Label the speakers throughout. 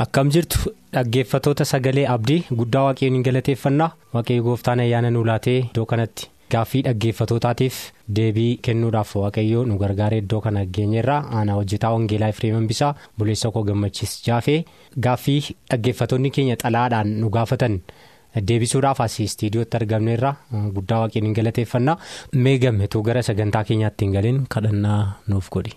Speaker 1: Akkam jirtu dhaggeeffatoota sagalee abdii guddaa waaqayyoon hin galateeffannaa? Waaqayyo gooftaan ayyaana nu laatee iddoo kanatti gaaffii dhaggeeffatootaatiif deebii kennuudhaaf waaqayyo nu gargaaree iddoo kana geenyerraa aanaa hojjetaa wangeelaa Efreem Bisaa buleessa koo gammachiis jaafee gaaffii dhaggeeffatoonni keenya xalaadhaan nu gaafatan deebisuudhaaf asii istiidiyootti argamneerra guddaa waaqayyoon hin galateeffannaa. Mee gammetuu gara sagantaa keenyaatti hin galiin kadhannaa nuuf godhi.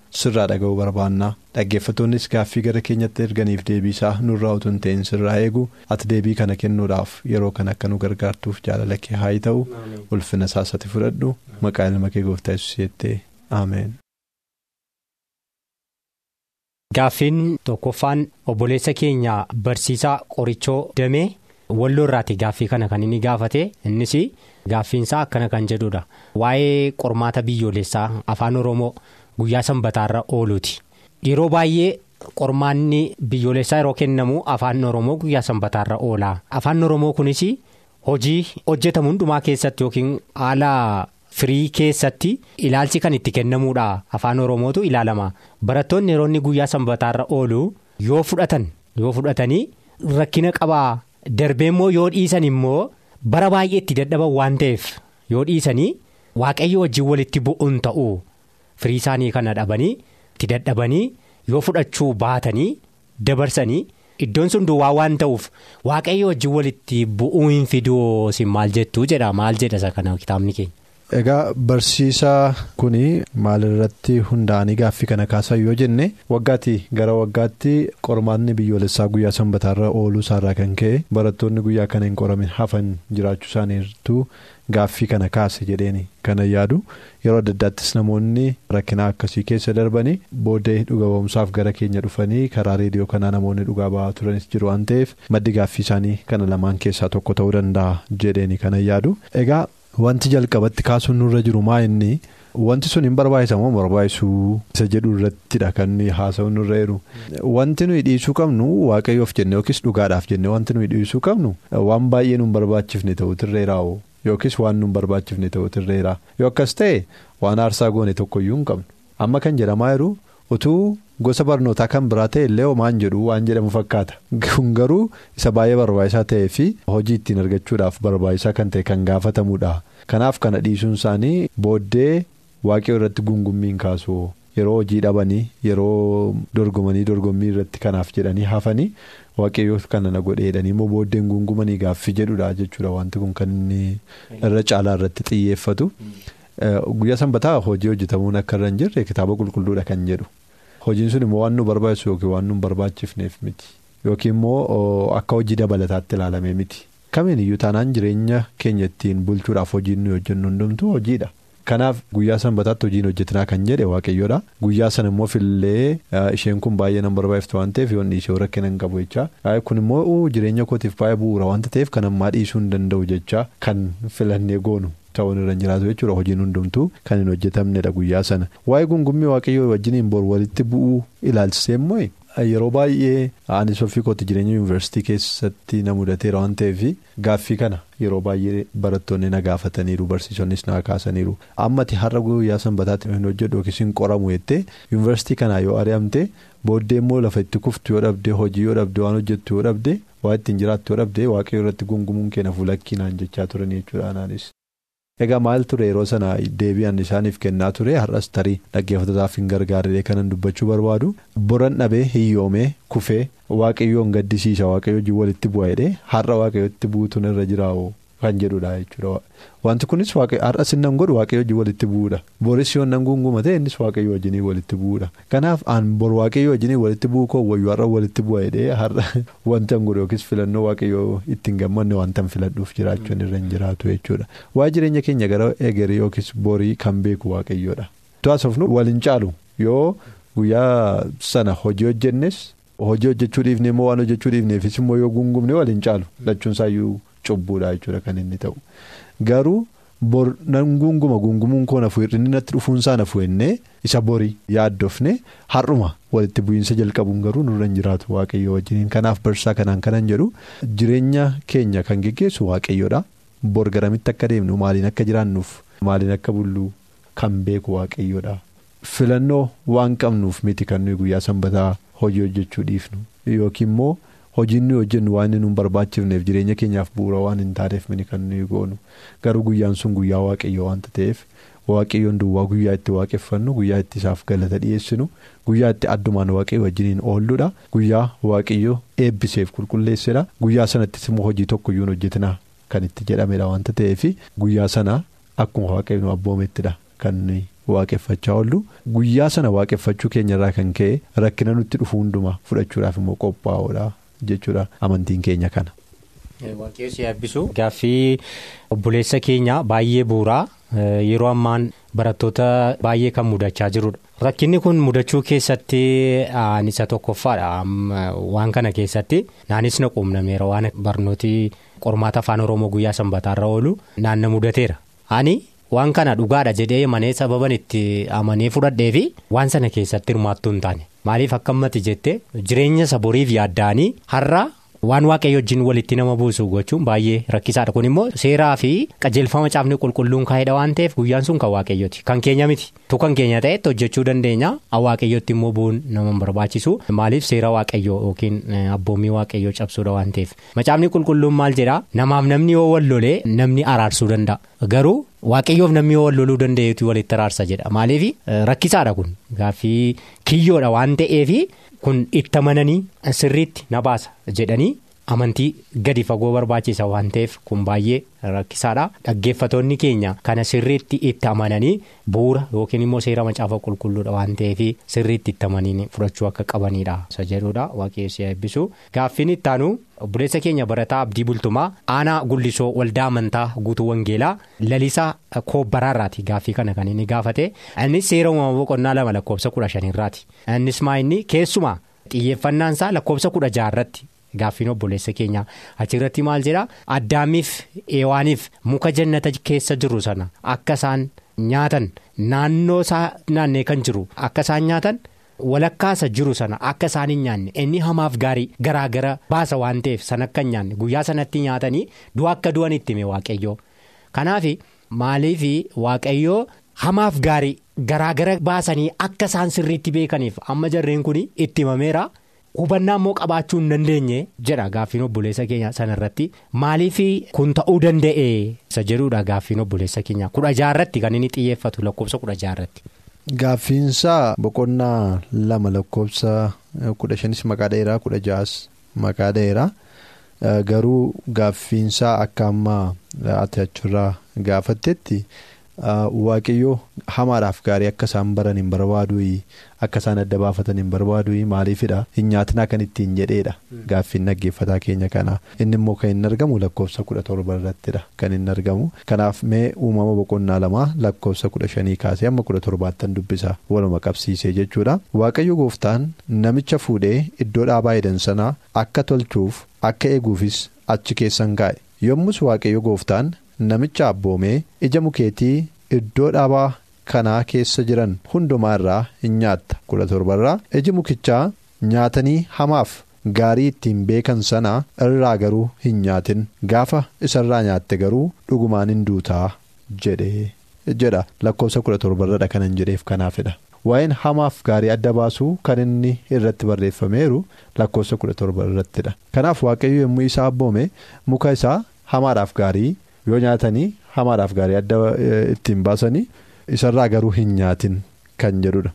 Speaker 2: Sirraa dhaga'uu barbaannaa dhaggeeffatoonnis gaaffii gara keenyatti erganiif deebiisaa nurraa utuu hin ta'in sirraa eegu. Ati deebii kana kennuudhaaf yeroo kana akka nu gargaartuuf jaalala kee haa ta'u. Ulfina saasati fudhadhu. Maqaa ilma kee gooftaa yesuus jettee ameen.
Speaker 1: Gaaffiin tokkoffaan obboleessa keenya barsiisaa qorichoo damee walloo irraati gaaffii kana kan inni gaafate. Innis gaaffiinsaa akkana kan jedhudha. Waa'ee qormaata biyyoolessaa afaan oromoo. Guyyaa sanbataarra ooluuti. Yeroo baay'ee qormaanni biyyoolessaa yeroo kennamu afaan oromoo guyyaa sanbataarra oolaa afaan oromoo kunis hojii hojjetamu hundumaa keessatti yookiin haala firii keessatti ilaalchi kan itti kennamuudha. Afaan oromootu ilaalama. Barattoonni yeroo inni guyyaa sanbataarra oolu yoo fudhatan yoo fudhatanii rakkina qabaa darbee immoo yoo dhiisan immoo bara baay'ee itti dadhaban waan ta'eef yoo dhiisanii waaqayyo wajjin walitti bu'uun ta'u. Firii isaanii kana dhabanii itti dadhabanii yoo fudhachuu baatanii dabarsanii iddoon sun duwwaa waan ta'uuf waaqayyo wajjin walitti bu'uu hin fiduu maal jettuu jedha maal jedha isa kana kitaabni keenya.
Speaker 2: Egaa barsiisaa kun maalirratti hundaa'anii gaaffii kana kaasan yoo jenne waggaatti gara waggaatti qormaanni biyyoolessaa guyyaa sanbataarra ooluu isaarraa kan ka'e barattoonni guyyaa kana hin qoramin hafan jiraachuu isaaniirtuu gaaffii kana kaase jedheeni kana yaadu yeroo adda addaattis namoonni rakkinaa akkasii keessa darbanii booddee dhuga ba'umsaaf gara keenya dhufanii karaa reediyoo kanaa namoonni dhugaa ba'aa turanis jiru waan ta'eef maddi gaaffii isaanii kana lamaan keessaa tokko ta'uu danda'a jedheeni kana yaadu egaa. Wanti jalqabatti kaasuun nurra jiru maa inni wanti sun hin barbaachisa moo barbaachisuu isa jedhu irrattidha kan haasa'uun nurra jiru. Wanti nuyi dhiisuu qabnu waaqayyoof jenne yookiis dhugaadhaaf jenne wanti nuyi dhiisuu qabnu waan baay'ee nu barbaachifne ta'uutirreeraa'u yookiis waan nu barbaachifne ta'uutirreera yoo akkas ta'e waan aarsaa goone tokkoyyuu hin qabnu. Amma kan jedhamaa jiru utuu. Gosa barnootaa kan biraa ta'e illee homaan jedhu waan jedhamu fakkaata. Kun garuu isa baay'ee barbaachisaa ta'ee fi hojii ittiin argachuudhaaf barbaachisaa kan ta'e kan gaafatamudha. Kanaaf kana dhiisuun isaanii booddee waaqayyo irratti gungummiin kaasu yeroo hojii dhabanii yeroo dorgomanii dorgommii irratti kanaaf jedhanii hafanii waaqayyo kana na godheedhanii immoo booddeen gungumanii gaaffii jedhudha jechuudha. Wanti kun kan inni irra caalaa irratti xiyyeeffatu. Guyyaa sanbataa hojii hojjetamuun akka irra hin jirre kitaaba qulqulluudha kan jedhu. Hojiin sun immoo waan nu barbaachisu yookiin waan nu barbaachifneef miti. Yookiin immoo akka hojii dabalataatti ilaalamee miti. Kamiin iyyuu taanaan jireenya keenya ittiin bulchuudhaaf hojiin nuyi hojjennu hundumtuu hojiidha. Kanaaf guyyaa sanbataatti hojiin hojjetinaa kan jedhe waaqayyoodha guyyaa sana immoo fillee isheen kun baay'ee nan barbaachiftu waan ta'eef yoon dhiisee rakkina hin qabu jechaa. Kun immoo jireenya kootiif baay'ee bu'uura wanta ta'eef kan ammaa dhiisuu hin danda'u jechaa. Kan filannee goonu. Ta'uun irra hin jiraatu jechuudha hojiin hundumtuu kan hin hojjetamnedha guyyaa sana. Waa'ee gungummii waaqayyoo wajjiniin bor walitti bu'uu ilaalchisee immoo yeroo baay'ee anis ofii kootti jireenya yuunivarsiitii keessatti na mudateera waan ta'eef gaaffii kana yeroo baay'ee barattoonni na gaafataniiru barsiisonnis na kaasaniiru ammati har'a guyyaa sanbataatti hin hojjedhu yookiis hin qoramu jettee yuunivarsiitii kanaa yoo ari'amte booddee immoo lafa itti kuftu yoo dhabde hojii yoo dhabde waan hojjettu yoo dhabde waa ittiin jiraattu dhabdee waaqayyo irratti gungumuun keenya fuulakkiinaan jechaa turan jechuudha anaanis. Egaa maal ture? Yeroo sana deebi'an isaaniif kennaa ture. Har'as tarii dhaggeeffatootaaf hin gargaarre kanan dubbachuu barbaadu boran dhabee hiyyoomee kufee waaqayyoon gaddisiisa. Waaqayyo wajjin walitti bu'a jedhee har'a waaqayyotti buutuun irra jiraa'u kan jedhudha jechuudha. Wanti kunis har'as inni godhu waaqayyo wajjin walitti bu'uudha. Boris yoo nan gunguma ta'e innis waaqayyo wajjin walitti bu'uudha. Kanaaf aan bor waaqayyo wajjin walitti bu'u koo wayyuu har'a walitti bu'a jedhee har'a wanta godhu yookiis filannoo waaqayyo ittiin gammanne wanta filadhuuf jiraachuun irra hin jiraatu jechuudha. Waa jireenya keenya gara egeree yookiis borii kan beeku waaqayyoodha. To'aasofnu wal hin caalu yoo guyyaa sana hojii hojjennes hojii hojjechuu dhiifnee moo waan hojjechuu dhiifneefis immoo yoo gungumne wal hin caalu lachuunsaayyuu cubbuudha jechuudha kan inni ta'u. Garuu bor nan gunguma gungumuun koo nafu hir'inni natti dhufuunsaa nafu ennee isa borii yaaddofne har'uma walitti bu'iinsa jalqabuun garuu nurra hin jiraatu waaqayyo wajjiniin kanaaf barsaa kanaan kanan jedhu jireenya keenya kan geggeessu waaqayyoodha. Bor garamitti akka deemnu maaliin akka jiraannuuf maaliin akka bullu kan beeku waaqayyoodha. Filannoo waan qabnuuf miti kan nuyi guyyaa sanbataa hojii hojjechuu dhiifnu yookiin immoo. Hojiin nuyi hojjennu waan inni nu barbaachifneef jireenya keenyaaf bu'uura waan hin taaneef mini kan nuyi goonu. Garuu guyyaan sun guyyaa waaqayyoo waanta ta'eef waaqayyoon duwwaa guyyaa itti waaqeffannu guyyaa itti isaaf galata dhiyeessinu guyyaa itti addumaan waaqayyo wajjiniin oolluudha. Guyyaa waaqayyoo eebbiseef qulqulleessedha guyyaa sanattis immoo hojii tokkoyyuu hojjetina kan itti jedhamedha waanta ta'eef guyyaa sana akkuma waaqayyo nu abboomettidha kan waaqeffachaa oollu. Guyyaa sana waaqeffachuu keenyarraa kan ka'e rakkina nutti dhufu hundumaa fudhachuudhaaf immoo qophaa'uudha. Jechuudha amantiin keenya kana.
Speaker 1: Waaqayyoon eebbisu gaaffii obboleessa keenya baay'ee bu'uuraa yeroo ammaan barattoota baay'ee kan mudachaa jirudha. Rakkinni kun mudachuu keessatti isa tokkoffaadha waan kana keessatti naanis na quunnameera waan barnooti qormaata afaan oromoo guyyaa sanbataarra oolu naanna mudateera. Ani waan kana dhugaadha jedhee manee sababan itti amanee fudhadhee fi waan sana keessatti hirmaattuu hin taane. Maaliif akka ammatti jettee jireenya isa boriif yaadda'anii har'a waan waaqayyo wajjin walitti nama buusu gochuun baay'ee rakkisaadha. Kun immoo seeraa fi qajeelfama caafni qulqulluun kaa'edha waan ta'eef guyyaan sun kan waaqayyooti. Kan keenya miti. Tu kan keenya ta'etti hojjechuu dandeenya. Waaqayyotti immoo bu'uun nama barbaachisu maaliif seera waaqayyoo yookiin abboommii waaqayyoo cabsuudha waan ta'eef? Macaafni qulqulluun maal jedhaa namaaf namni yoo wal lolee namni araarsuu danda'a. Garuu. Waaqayyoof namni yoo wal loluu danda'eetu walitti araarsa jedha. Maaliif? Rakkisaadha kun. Gaaffii kiyyoodha waan ta'eef kun itti amananii sirriitti na baasa jedhanii amantii gadi fagoo barbaachisa waan ta'eef kun baay'ee rakkisaadha. Dhaggeeffatoonni keenya kana sirriitti itti amananii bu'uura yookiin immoo seera macaafa qulqulluudha waan ta'eef sirriitti itti amananii fudhachuu akka qabanidha isa jedhudha waaqayyoon eebbisu. Gaaffiin ittaanu. obboleessa keenya barataa abdii bultumaa aanaa gullisoo waldaa amantaa guutuu wangeelaa lalisaa koobbaraarraati gaaffii kana kan inni gaafate. Innis seera uumamaa boqonnaa lama lakkoofsa kudha shanirraati innis maa inni? Keessumaa xiyyeeffannaansaa lakkoofsa kudha jaarratti gaaffiin obboleessa keenya achirratti maal jedhaa addaamiif eewaaniif muka jannata keessa jiru sana akka isaan nyaatan naannoo isaa naannee kan jiru akka isaan nyaatan. walakkaasa jiru sana akka isaan hin nyaanne. Inni hamaaf gaarii garaagara baasa waan ta'eef sana akka hin nyaanne. Guyyaa sanatti nyaatanii du'a akka du'an itti hime waaqayyoo. Kanaaf maaliif waaqayyoo hamaaf gaarii garaagara baasanii akka isaan sirriitti beekaniif? Amma jarreen kun itti himameera hubannaa immoo qabaachuu hin dandeenye jedha gaaffiin obboleessa keenya sanarratti maaliif kun ta'uu danda'e? Isa jedhuudha gaaffiin obboleessa keenya. kudha jaarratti kan inni xiyyeeffatu lakkoofsa kudha jaarratti.
Speaker 2: Gaaffiinsaa boqonnaa lama lakkoofsa kudha shanis maqaa dheeraa kudha ja'as maqaa dheeraa. Garuu gaaffiinsaa akka ammaa ati achirraa gaafattetti waaqayyoo hamaadhaaf gaarii akka isaan baran hin barbaadu akka isaan adda baafatan hin barbaadu maaliifidha hin nyaatinaa kan ittiin jedheedha. Gaaffiin dhaggeeffataa keenya kana. Inni immoo kan hin argamu lakkoofsa kudha torba irrattidha kan hin argamu. Kanaaf mee uumama boqonnaa lamaa lakkoofsa kudha shanii kaasee amma kudha torbaattan dubbisa waluma qabsiisee jechuudha. Waaqayyo gooftaan namicha fuudhee iddoo dhaabaa edan sanaa akka tolchuuf akka eeguufis achi keessan kaa'e yommus waaqayyo gooftaan. Namicha abboomee ija mukeetii iddoo dhaabaa kanaa keessa jiran hundumaa irraa hin nyaatta. kudha torbarraa iji mukichaa nyaatanii hamaaf gaarii ittiin beekan sana irraa garuu hin nyaatin. gaafa isarraa nyaatte garuu dhugumaan hin duutaa jedhee jedha. lakkoofsa kudha torbarradha kanan jedheef kanaafidha waa'een hamaaf gaarii adda baasuu kan inni irratti barreeffameeru lakkoofsa kudha torba irrattidha. Kanaaf waaqayyo yommuu isaa abboome muka isaa hamaadhaaf gaarii yoo nyaatanii hamaadhaaf gaarii adda ittiin baasanii isarraa garuu hin nyaatin kan jedhudha.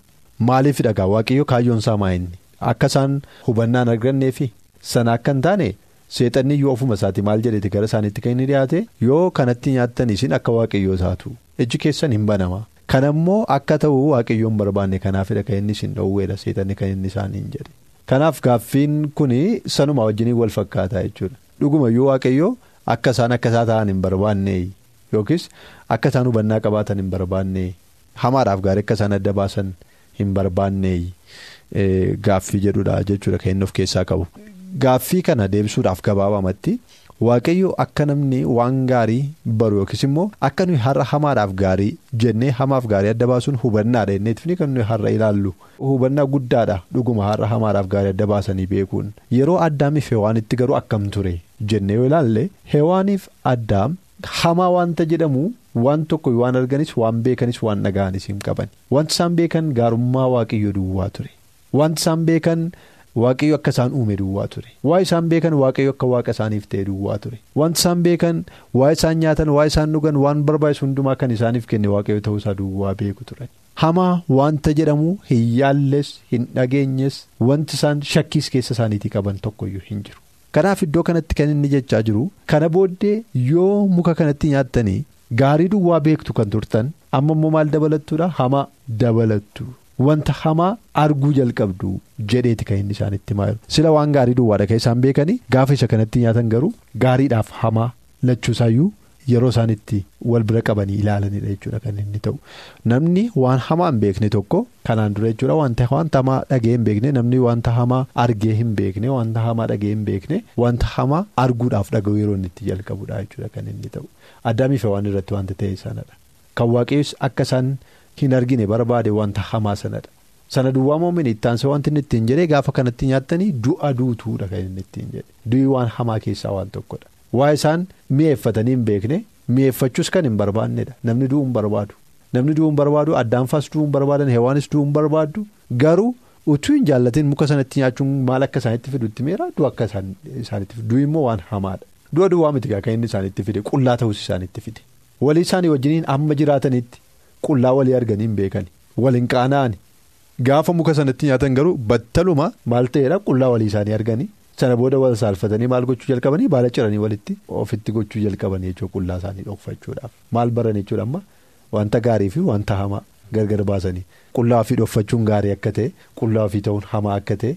Speaker 2: Maaliif dhagaa? Waaqayyo kaayyoon isaa maayinni akka isaan hubannaan arganneefi sana akka hin taane. seexanni iyyuu ofuma isaati maal jedheeti? Gara isaaniitti kan inni dhiyaate yoo kanatti nyaattan isin akka waaqayyoo taatu iji keessan hin banama. Kana immoo akka ta'u waaqayyoon barbaanne kanaafidha kan inni isin dhoowweedha seexanni kan inni isaaniin jedhe. Kanaaf gaaffiin kun sanuma wajjiniin wal fakkaataa jechuudha. Dhugumayyuu waaqayyoo akka isaan akka isaa ta'an hin barbaanne yookiis akka isaan hubannaa qabaatan hin barbaanne hamaadhaaf gaarii akka isaan adda baasan hin barbaanne gaaffii jedhudha jechuudha kan of keessaa qabu. Gaaffii kana deebisuudhaaf gabaabamatti waaqayyo akka namni waan gaarii baru yookiis immoo akka nuyi har'a hamaadhaaf gaarii jennee hamaaf gaarii adda baasuun hubannaadha jenneetifni kan nuyi har'a ilaallu. Hubannaa guddaadha dhuguma har'a hamaadhaaf gaarii adda baasanii beekuun. Yeroo addaamiif hewaanitti garuu akkam ture jennee yoo ilaalle hewaaniif addaam hamaa wanta jedhamu waan tokko waan arganis waan beekanis waan dhaga'anis hin qaban wanti isaan beekan gaarummaa waaqayyo duwwaa ture wanti isaan beekan. Waaqayyo akka isaan uume duwwaa ture waa isaan beekan waaqayyo akka waaqa isaaniif ta'e duwwaa ture wanti isaan beekan waa isaan nyaatan waa isaan dhugan waan barbaachisu hundumaa kan isaaniif kenne waaqayyo ta'uusaa duwwaa beeku ture. Hamaa wanta jedhamu hin yaalles hin dhageenyes wanti isaan shakkiis keessa isaaniitii qaban tokkoyyuu hin jiru. Kanaaf iddoo kanatti kan inni jechaa jiru kana booddee yoo muka kanatti nyaattanii gaarii duwwaa beektu kan turtan amma immoo maal dabalattuudha hamaa dabalattu. Wanta hamaa arguu jalqabdu jedheeti kan inni isaanitti himaa jiru sila waan gaarii duwwaadha kan isaan beekanii gaafa isa kanatti nyaatan garuu gaariidhaaf hamaa lachuusaayyuu yeroo isaan itti wal bira qabanii ilaalanidha jechuudha kan inni ta'u namni waan hamaa hin beekne tokko kanaan dura jechuudha wanta hamaa dhagee hin beekne namni wanta hamaa argee hin beekne wanta hamaa dhagee hin beekne wanta hamaa arguudhaaf dhaga'u yeroo inni itti jalqabudha jechuudha kan inni ta'u addaamiif waan irratti wanta ta'e sanadha kan waaqayyoos akka isaan. Hin argine barbaade wanta hamaa sanadha. Sana duwwaa moomin ittaansa wanti inni ittiin jedhee gaafa kanatti nyaattanii du'a duutuudha kan inni ittiin jedhe. Du'i waan hamaa keessaa waan tokkodha. Waa isaan mi'eeffatanii hin beekne mi'eeffachuus kan hin barbaannedha. Namni du'uu hin barbaadu. Namni du'uu hin barbaadu addaanfaas du'uu hin barbaadan heewaanis du'uu hin barbaaddu garuu utuu hin jaallatin muka sanatti nyaachuun maal akka isaanitti fidutti meera du'a akka isaanitti fidu du'i immoo waan hamaadha. Du'a duwwaa miti kan inni isaanitti fide qullaa ta'us isaanitti fide. Walii isaanii wajjiniin amma jiraatanitti. Qullaa walii arganii hin beekani waliin qaana'ani gaafa muka sanatti nyaatan garuu battaluma maal ta'eedha qullaa walii isaanii arganii sana booda wal saalfatanii maal gochuu jalqabanii? Baala ciranii walitti ofitti gochuu jalqabanii jechuudha qullaa isaanii dhokfachuudhaaf. Maal baran jechuudha amma wanta gaarii fi wanta hamaa gargar baasanii. Qullaa ofii dhokfachuun gaarii akka ta'e qullaa ofii ta'uun hamaa akka ta'e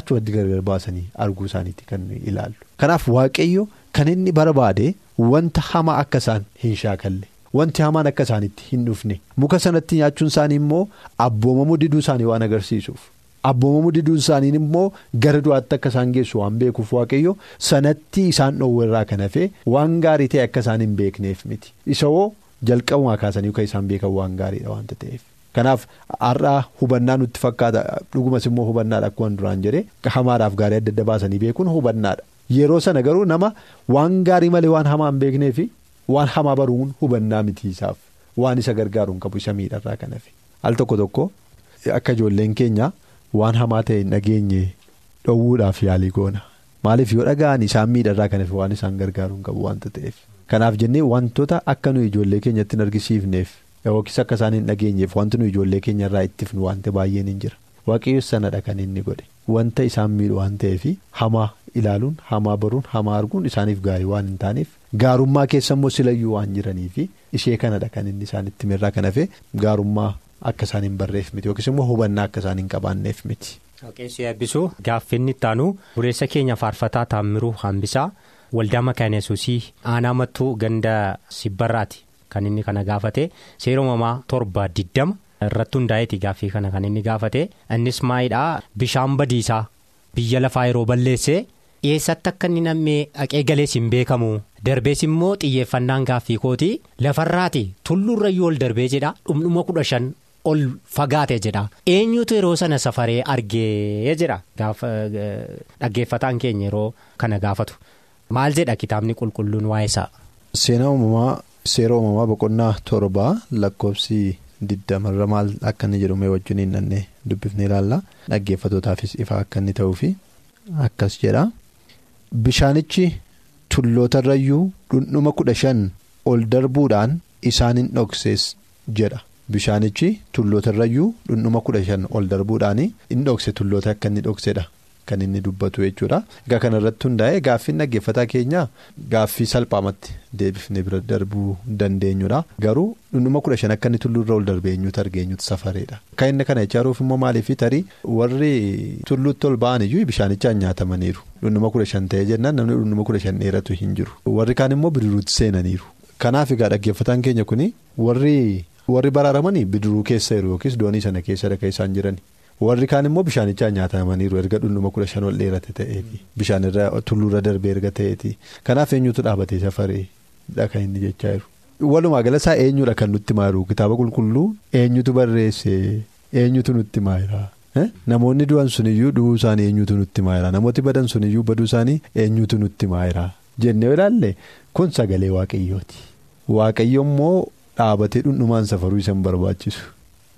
Speaker 2: achumatti gargar baasanii arguu isaaniitti kan ilaallu. Kanaaf waaqayyo kan inni barbaade wanta hamaa akka isaan hin shaakalle. Wanti hamaan akka isaanitti hin dhufne. Muka sanatti nyaachuun isaanii immoo abboomamuu diduu isaanii waan agarsiisuuf abboomamuu diduu isaaniin immoo gara du'aatti akka isaan geessu waan beekuuf waaqayyo sanatti isaan dhoowwerraa kan hafe waan gaarii ta'e akka isaan hin beekneef miti isa hoo jalqabumaa kaasanii kan isaan beekan waan gaariidha waanta ta'eef. Kanaaf har'aa hubannaa nutti fakkaata dhugumas immoo hubannaadha akkuma duraan jedhee hamaadhaaf gaarii adda adda baasanii beekuun hubannaadha yeroo sana garuu nama waan gaarii malee waan hamaa hin beekneefi. Waan hamaa baruun hubannaa mitiisaaf waan isa gargaaruun qabu isa miidharraa kan hafe al tokko tokko akka ijoolleen keenya waan hamaa ta'e hin dhageenye dhoowwuudhaaf yaalii goona. Maaliif yoo dhaga'an isaan miidharraa kan hafe waan isaan gargaaruun qabu waanta ta'eef. Kanaaf jennee wantoota akka nuyi ijoollee keenyatti hin argisiifneef yookiis akka isaan hin dhageenyeef wanti nuyi ijoollee keenyarraa ittifnu wanta baay'een hin jira. Waaqayyoon sanadha kan inni godhe. Wanta isaan miidhu waan ta'eef hamaa ilaaluun hamaa baruun hamaa arguun isaaniif gaarii waan hin taaneef. Gaarummaa keessa immoo silayyuu waan jiraniifi ishee kanadha kan inni isaanitti mirraa kan hafe gaarummaa akka isaan hin barreef miti. Yookiis immoo hubannaa akka isaan hin qabaanneef miti.
Speaker 1: Waaqessi eebbisuu gaaffinni ittaanu buleessa keenya faarfataa taammiruu hambisaa waldaa makaana yesuusii aanaa mattuu ganda sibbarraati. Kan inni kana gaafate seera uumamaa torba diddama irratti hundaa'eeti gaaffii kana kan inni gaafate. Innis maayidhaa bishaan badiisaa biyya lafaa yeroo balleesse. dhiyeessatti akka inni nammee dhaqee galees hin beekamu? Darbees immoo xiyyeeffannaan gaaffii kooti. Lafarraati. Tulluurrayyuu ol darbee jedha. Dhumdhuma kudha shan ol fagaate jedha eenyutu yeroo sana safaree argee jedha dhaggeeffataan keenya yeroo kana gaafatu maal jedha kitaabni qulqulluun waa'ee isaa.
Speaker 2: Seenaa uumamaa seera uumamaa boqonnaa torbaa lakkoofsi digdamarra maal akka inni jedhu wajjin hin dhannee dubbifnee ilaalla dhaggeeffatootaafis ifa akka inni ta'uufi akkas jedha. Bishaanichi tullootarrayyuu dhundhuma kudha shan ol darbuudhaan isaan hin dhoksees jedha. Bishaanichi tullootarrayyuu dhundhuma kudha shan ol darbuudhaan hin dhokse tulloota akka inni dhoksedha. Kan inni dubbatu jechuudha. Egaa kanarratti hundaa'e gaaffiin dhaggeeffataa keenya gaaffii salphaamatti deebifnee bira darbuu dandeenyudha. Garuu dhundhuma kudha shan akka inni tulluurra ol darbee eenyutu arge eenyutu safareedha. Kan inni kana ijaaruuf immoo maaliif tarii warri tulluutti ol ba'an iyyuu bishaanichaan nyaatamaniiru. Dhundhuma kudha shan ta'ee jennaan namni dhundhuma kudha shan dheeratu hin jiru. Warri kaan immoo bidiruutti seenaniiru. Kanaaf egaa dhaggeeffataan keenya kuni warri warri baraaramanii bidiruu keessa jiru yookiis doonii sana keessa kan isaan jirani. warri kaan immoo bishaanichaan nyaatamaniiru erga dhundhuma kudha shan ol dheerate ta'eeti bishaan irra tulluurra darbee erga ta'eeti kanaaf eenyutu dhaabatee safaree kan inni jechaa jiru. walumaa galasaa eenyudha kan nutti maaru kitaaba qulqulluu eenyutu barreesse? Eenyutu nutti maayira namoonni du'an suniyyuu du'uu isaanii eenyutu nutti maayira namooti badan suniyyuu baduu isaanii eenyutu nutti maayira jennee ilaalle kun sagalee waaqayyooti. Waaqayyo immoo dhaabatee dhundhumaan safaruu isa hin barbaachisu.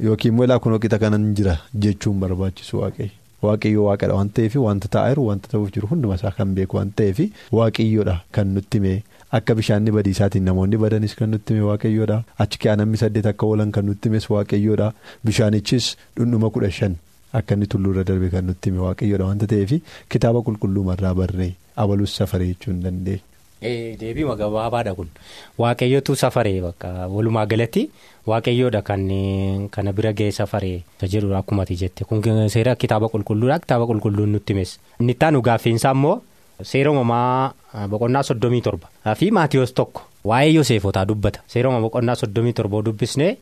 Speaker 2: Yookiin immoo ilaa kunoo qixa kanan jira jechuun barbaachisu waaqayyo. Waaqayyo waaqadha waan ta'eef wanta taa'aa jiru wanta ta'uuf jiru hunduma isaa kan beeku waan ta'eef waaqayyoodha kan nutti hime akka bishaanni badiisaatiin namoonni badanis kan nutti hime waaqayyoodha achi ka'aa namni saddeet akka oolan kan nutti himes waaqayyoodha bishaanichis dhundhuma kudha shan akka inni tulluurra darbe kan nutti hime waaqayyoodha wanta ta'eef kitaaba qulqulluumarraa barree abalus safaree jechuu hin dandeenya.
Speaker 1: Deebii gabaabaadha kun. Waaqayyootu safaree bakka walumaa galatti waaqayyoodha kan kana bira ga'ee safaree jedhudha akkuma ati jette. Kun seera kitaaba qulqulluudha kitaaba qulqulluun nutti himes inni itti aanu gaaffiinsaa immoo seera uumamaa boqonnaa soddomii torba. Fi maatiyoos tokko waa'ee yoseefotaa dubbata. Seera uumamaa boqonnaa soddomii torba dubbisnee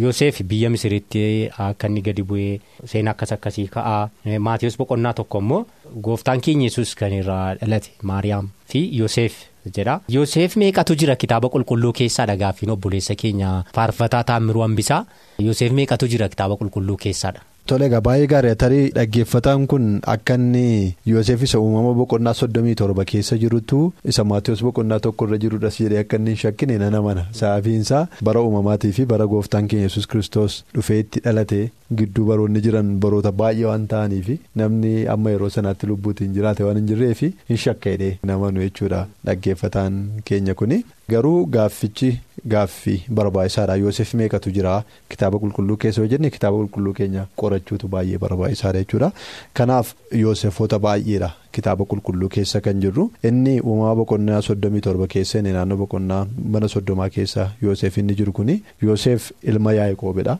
Speaker 1: yoseef biyya misiritti akka inni gadi bu'ee seenaa akkas akkasii ka'aa. Maatiyoos boqonnaa tokko immoo gooftaan keenya yesus kan irraa dhalate maariyaam fi yoseef. Jedha. Yoseef meeqatu jira kitaaba qulqulluu keessaadha gaaffiin obboleessa keenya faarfataa taammiruu hambisaa yoseef meeqatu jira kitaaba qulqulluu keessaadha.
Speaker 2: Tole egaa baay'ee gaarii tarii dhaggeeffataan kun akka inni Yoseef isa uumama boqonnaa soddomii torba keessa jirutu isa Maatiyoos boqonnaa tokkorra jirudhas jedhee akka inni hin shakkine nana mana. Sababiinsaa bara uumamaatii fi bara gooftaan keenya yesus kiristoos dhufee itti dhalate gidduu baroonni jiran baroota baay'ee waan ta'aniif namni amma yeroo sanaatti lubbuutiin jiraate waan hin jirreef hin shakkadhe namanu jechuudha dhaggeeffataan keenya kuni. Garuu gaaffichi gaaffii barbaachisaadha Yoosef meeqatu jira kitaaba qulqulluu keessa yoo jenne kitaaba qulqulluu keenya qorachuutu baay'ee barbaachisaadha jechuudha. Kanaaf Yoosefoota baay'eedha kitaaba qulqulluu keessa kan jirru. Inni uumama boqonnaa soddomii torba keessa inni naannoo boqonnaa mana soddomaa keessa Yoosef inni jiru kuni Yoosef ilma Yaaqoobidha.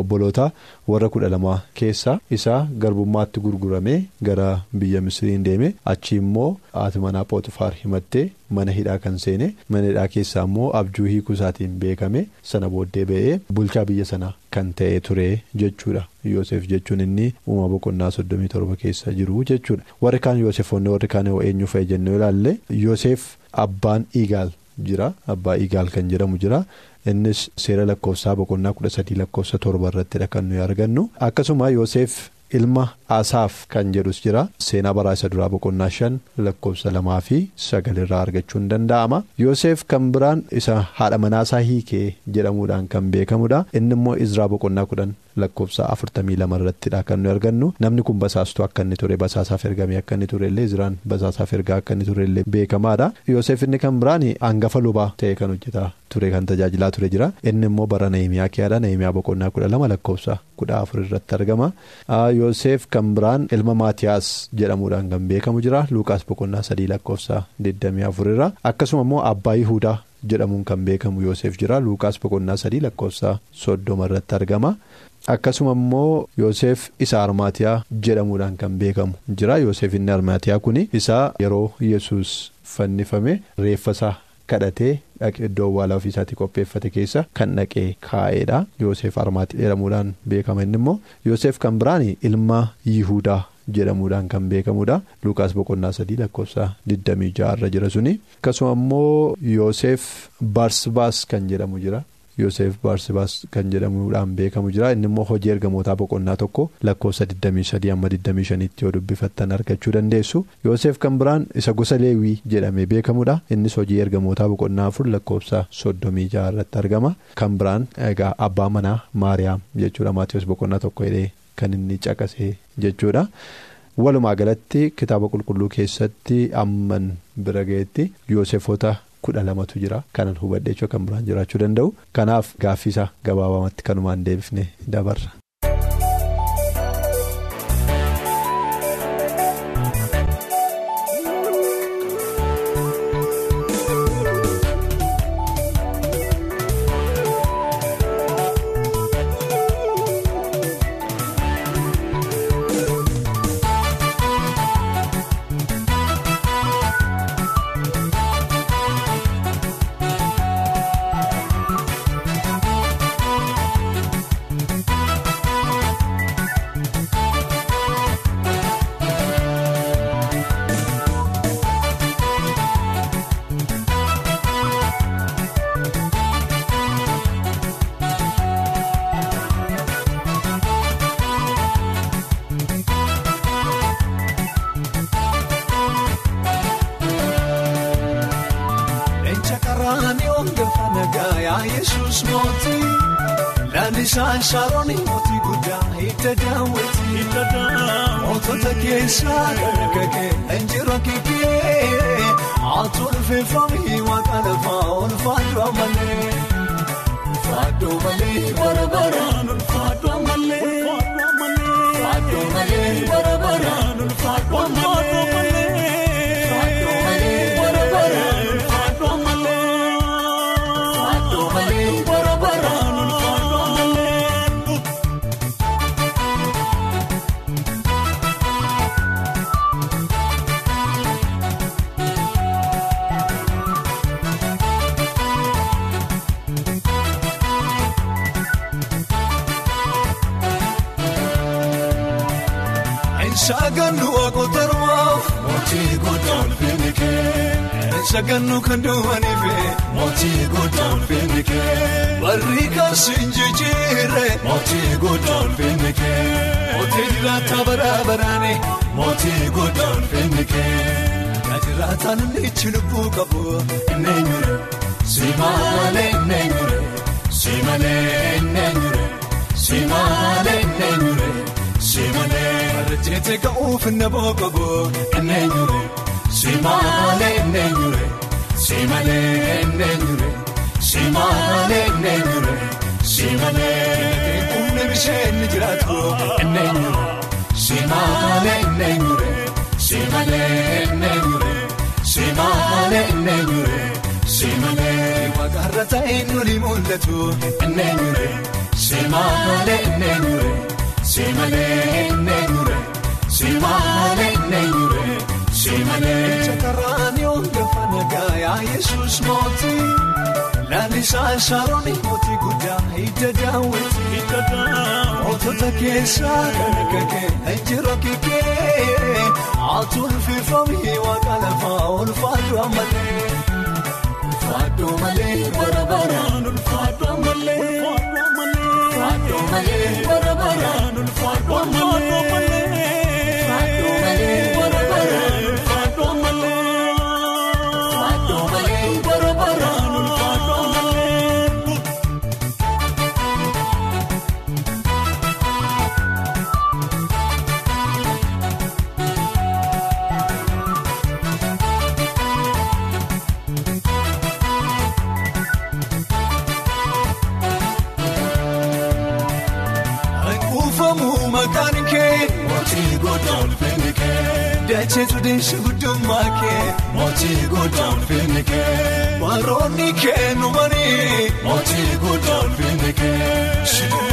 Speaker 2: Obboloota warra kudha lamaa keessa isaa garbummaatti gurguramee gara biyya Misiriin deeme. Achi immoo haati manaa Pootifaar himattee mana hidhaa kan seene. Mana hidhaa keessaa immoo abjuu hiikuu isaatiin beekame sana booddee ba'ee bulchaa biyya sanaa kan ta'e ture jechuudha. Yoosef jechuun inni uumama boqonnaa soddomii torba keessa jiru jechuudha. Warri kaan Yoosefoonni warri kaan eenyu fa'i jennee ilaalle Yoosef abbaan Igaal jira. Abbaa Igaal kan jedhamu jira. innis seera lakkoofsaa boqonnaa kudha sadii lakkoofsa torba irrattidha kan nuyi argannu. Akkasuma yoosef ilma asaaf kan jedhus jira seenaa baraasa duraa boqonnaa shan lakkoofsa lamaa fi sagal irraa argachuun danda'ama yoosef kan biraan isa haadha manaasaa hiikee jedhamuudhaan kan beekamudha inni immoo izraa boqonnaa kudhan lakkoofsa afurtamii lama irrattidha kan nuyi argannu namni kun basaastuu akka inni ture basaasaaf ergamee akka inni ture illee izraan basaasaaf ergaa akka inni ture illee beekamaadha yoosef inni kan biraan hangafa lubaa ta'e kan hojjetaa ture kan tajaajilaa ture jira inni immoo bara nahimiyaa keeyyaadha nahimiyaa boqonnaa kudha lama lakkoofsa kudha afur irratti argama yoosef kan biraan ilma maatiyaas jedhamuudhaan kan beekamu jira. Luukaas boqonnaa sadii lakkoofsa 24 irra akkasuma immoo abbaa yihudaa jedhamuun kan beekamu yoosef jira. Luukaas boqonnaa sadii lakkoofsa soddoma irratti argama. akkasuma immoo yoosef isa armaatiyaa jedhamuudhaan kan beekamu jira. Yoosef inni armaatiyaa kun isa yeroo yesus fannifame reeffasaa kadhatee dhaqee iddoo awwaalaa ofiisaatii qopheeffate keessa kan dhaqee kaa'eedha. Yoosef armaatii jedhamuudhaan beekama. Inni immoo yoosef kan biraan ilma yihudaa jedhamuudhaan kan beekamudha. Luukaas boqonnaa sadii lakkoofsa 26 irra jira suni. Akkasuma immoo yoosef barsbaas kan jedhamu jira. Yoosef Baarsibaas kan jedhamuudhaan beekamu jira. Inni immoo hojii ergamootaa boqonnaa tokko lakkoofsa 23 amma 25tti yoo dubbifattan argachuu dandeessu. Yoosef kan biraan isa gosa leewwii jedhamee beekamudha innis hojii ergamootaa boqonnaa afur lakkoofsa 36 irratti argama. Kan biraan egaa abbaa manaa Maariyaam jechuudha. Maatiyoos boqonnaa tokko hidhee kan inni caqasee jechuudha. Walumaa galatti kitaaba qulqulluu keessatti amman bira ga'etti Yoosefota kudha lamatu jira kanan hubadhee kan biraan jiraachuu danda'u kanaaf gaaffiisa gabaabamatti kanumaan deebifne dabarra.
Speaker 3: Lalisaan Sharooni mootii guddaa hidda daawwati. Mootota keessaa dargagee injira kiikee. Atuun feefamii waaqa lafaa ulfaadhu malee. Ulfaadhu malee bara baraan ulfaadhu malee. Ulfaadhu malee Sagannu kan duwwaniife mootii goddaa ulfinni kee. Barri kaasiin jijjiirre mootii goddaa ulfinni kee. Mootii jiraata baraabaraani mootii goddaa ulfinni kee. Najiraataan inni lubbuu qabu inni nyure. Simaalee inni nyure. Simaalee inni nyure. Simaalee inni nyure. Simalee barreeffamte ka'uuf na boqobu enneenyure simaalee enneenyure simalee enneenyure simaalee enneenyure simalee humna bisheen ni jiraatu enneenyure simaalee enneenyure simalee enneenyure simaalee enneenyure simalee waaqarra ta'e nuni mul'atu enneenyure simaalee enneenyure. Simalee neenyure simalee neenyure simalee. Shakarraan lafa nagaa yaa Yesuus mootii lalisaan Sharooni mootii guddaa hidda daawwati. Mootota keessaa dargagee injira kiikee atuun feefamii waaqa lafaa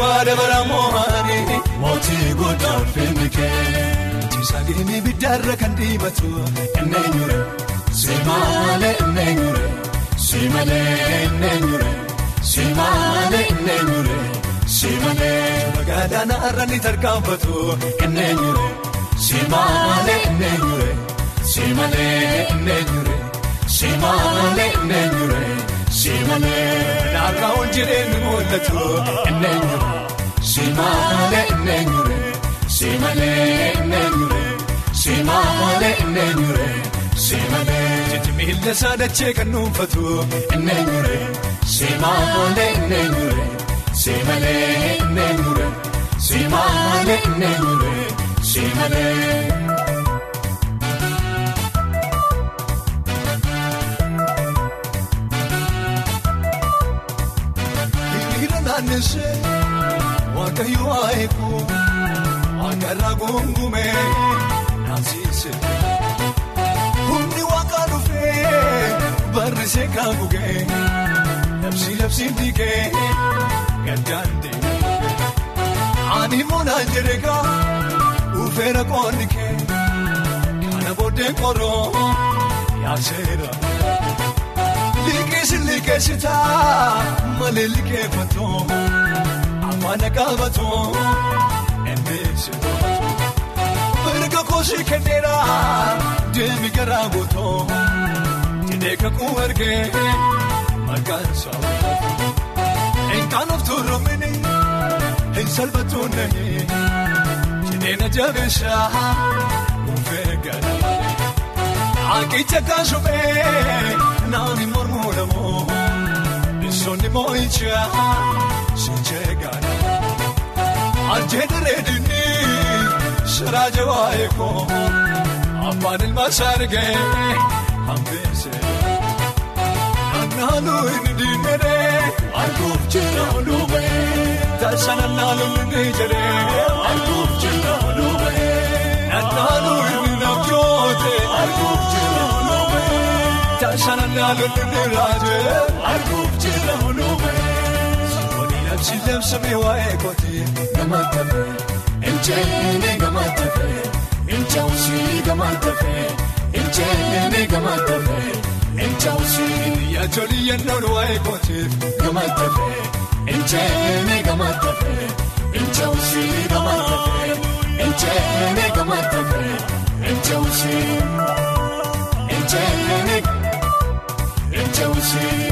Speaker 3: Shibubaa dabara moo'anii mootii goddaa ulfinni kee. Tiisaa deemee biddaarra kan diimatu enneenyure. Simaalee enneenyure. Simaalee enneenyure. Simaalee enneenyure. Simalee magaalaa irra ni tarkaanfatu enneenyure simaalee enneenyure simaalee enneenyure simaalee enneenyure simaalee naannoo jireenyi mul'atu enneenyure simaalee enneenyure miila isaa dachee kan dhuunfatu enneenyure simaalee enneenyure simalee enneenyure simaalee enneenyure simalee. naannesee waaqayyo waayeeku waaqarraa gongume naansiise humni waaqaa dhufee barrisee kan gugee labsii labsiin dhiigee gaddaan deemee ani moonaan jedheegaa dhufeera qoonni kee kana booddee qoroo yaaseera. Liqeessi liqeessitaa malee liqeeffatoo qaabatoo endeessi toobatoo mirga koosii kenneera deemi garaa gootoo jedhee kakuu ergee maqaan saawwatoo enkaan of tuurumini hin salphatu nahi jedhee na jabeessaa dhufee gala malee akicha kaasumee. Naani mormuu lamoo bisoonni moo'ichaa sochee gaana. Saraa jawaa eekoo abbaan ilma saargee hambeesee. Naannoo inni diinadee arguuf jira luubee taasisa naannoo inni jedhee arguuf jira luubee naannoo inni nafjootee arguuf jira luubee. Taasisa naannoo inni raajee arguuf jira luubee. Labsi labsamee waa'ee kootee gama tafee injeenee gama tafee injawusii gama tafee injeenee gama tafee injawusii yaajolii yennoon waa'ee kootee gama tafee injeenee gama tafee injawusii gama tafee injeenee gama tafee injawusii injeenee. Injawusii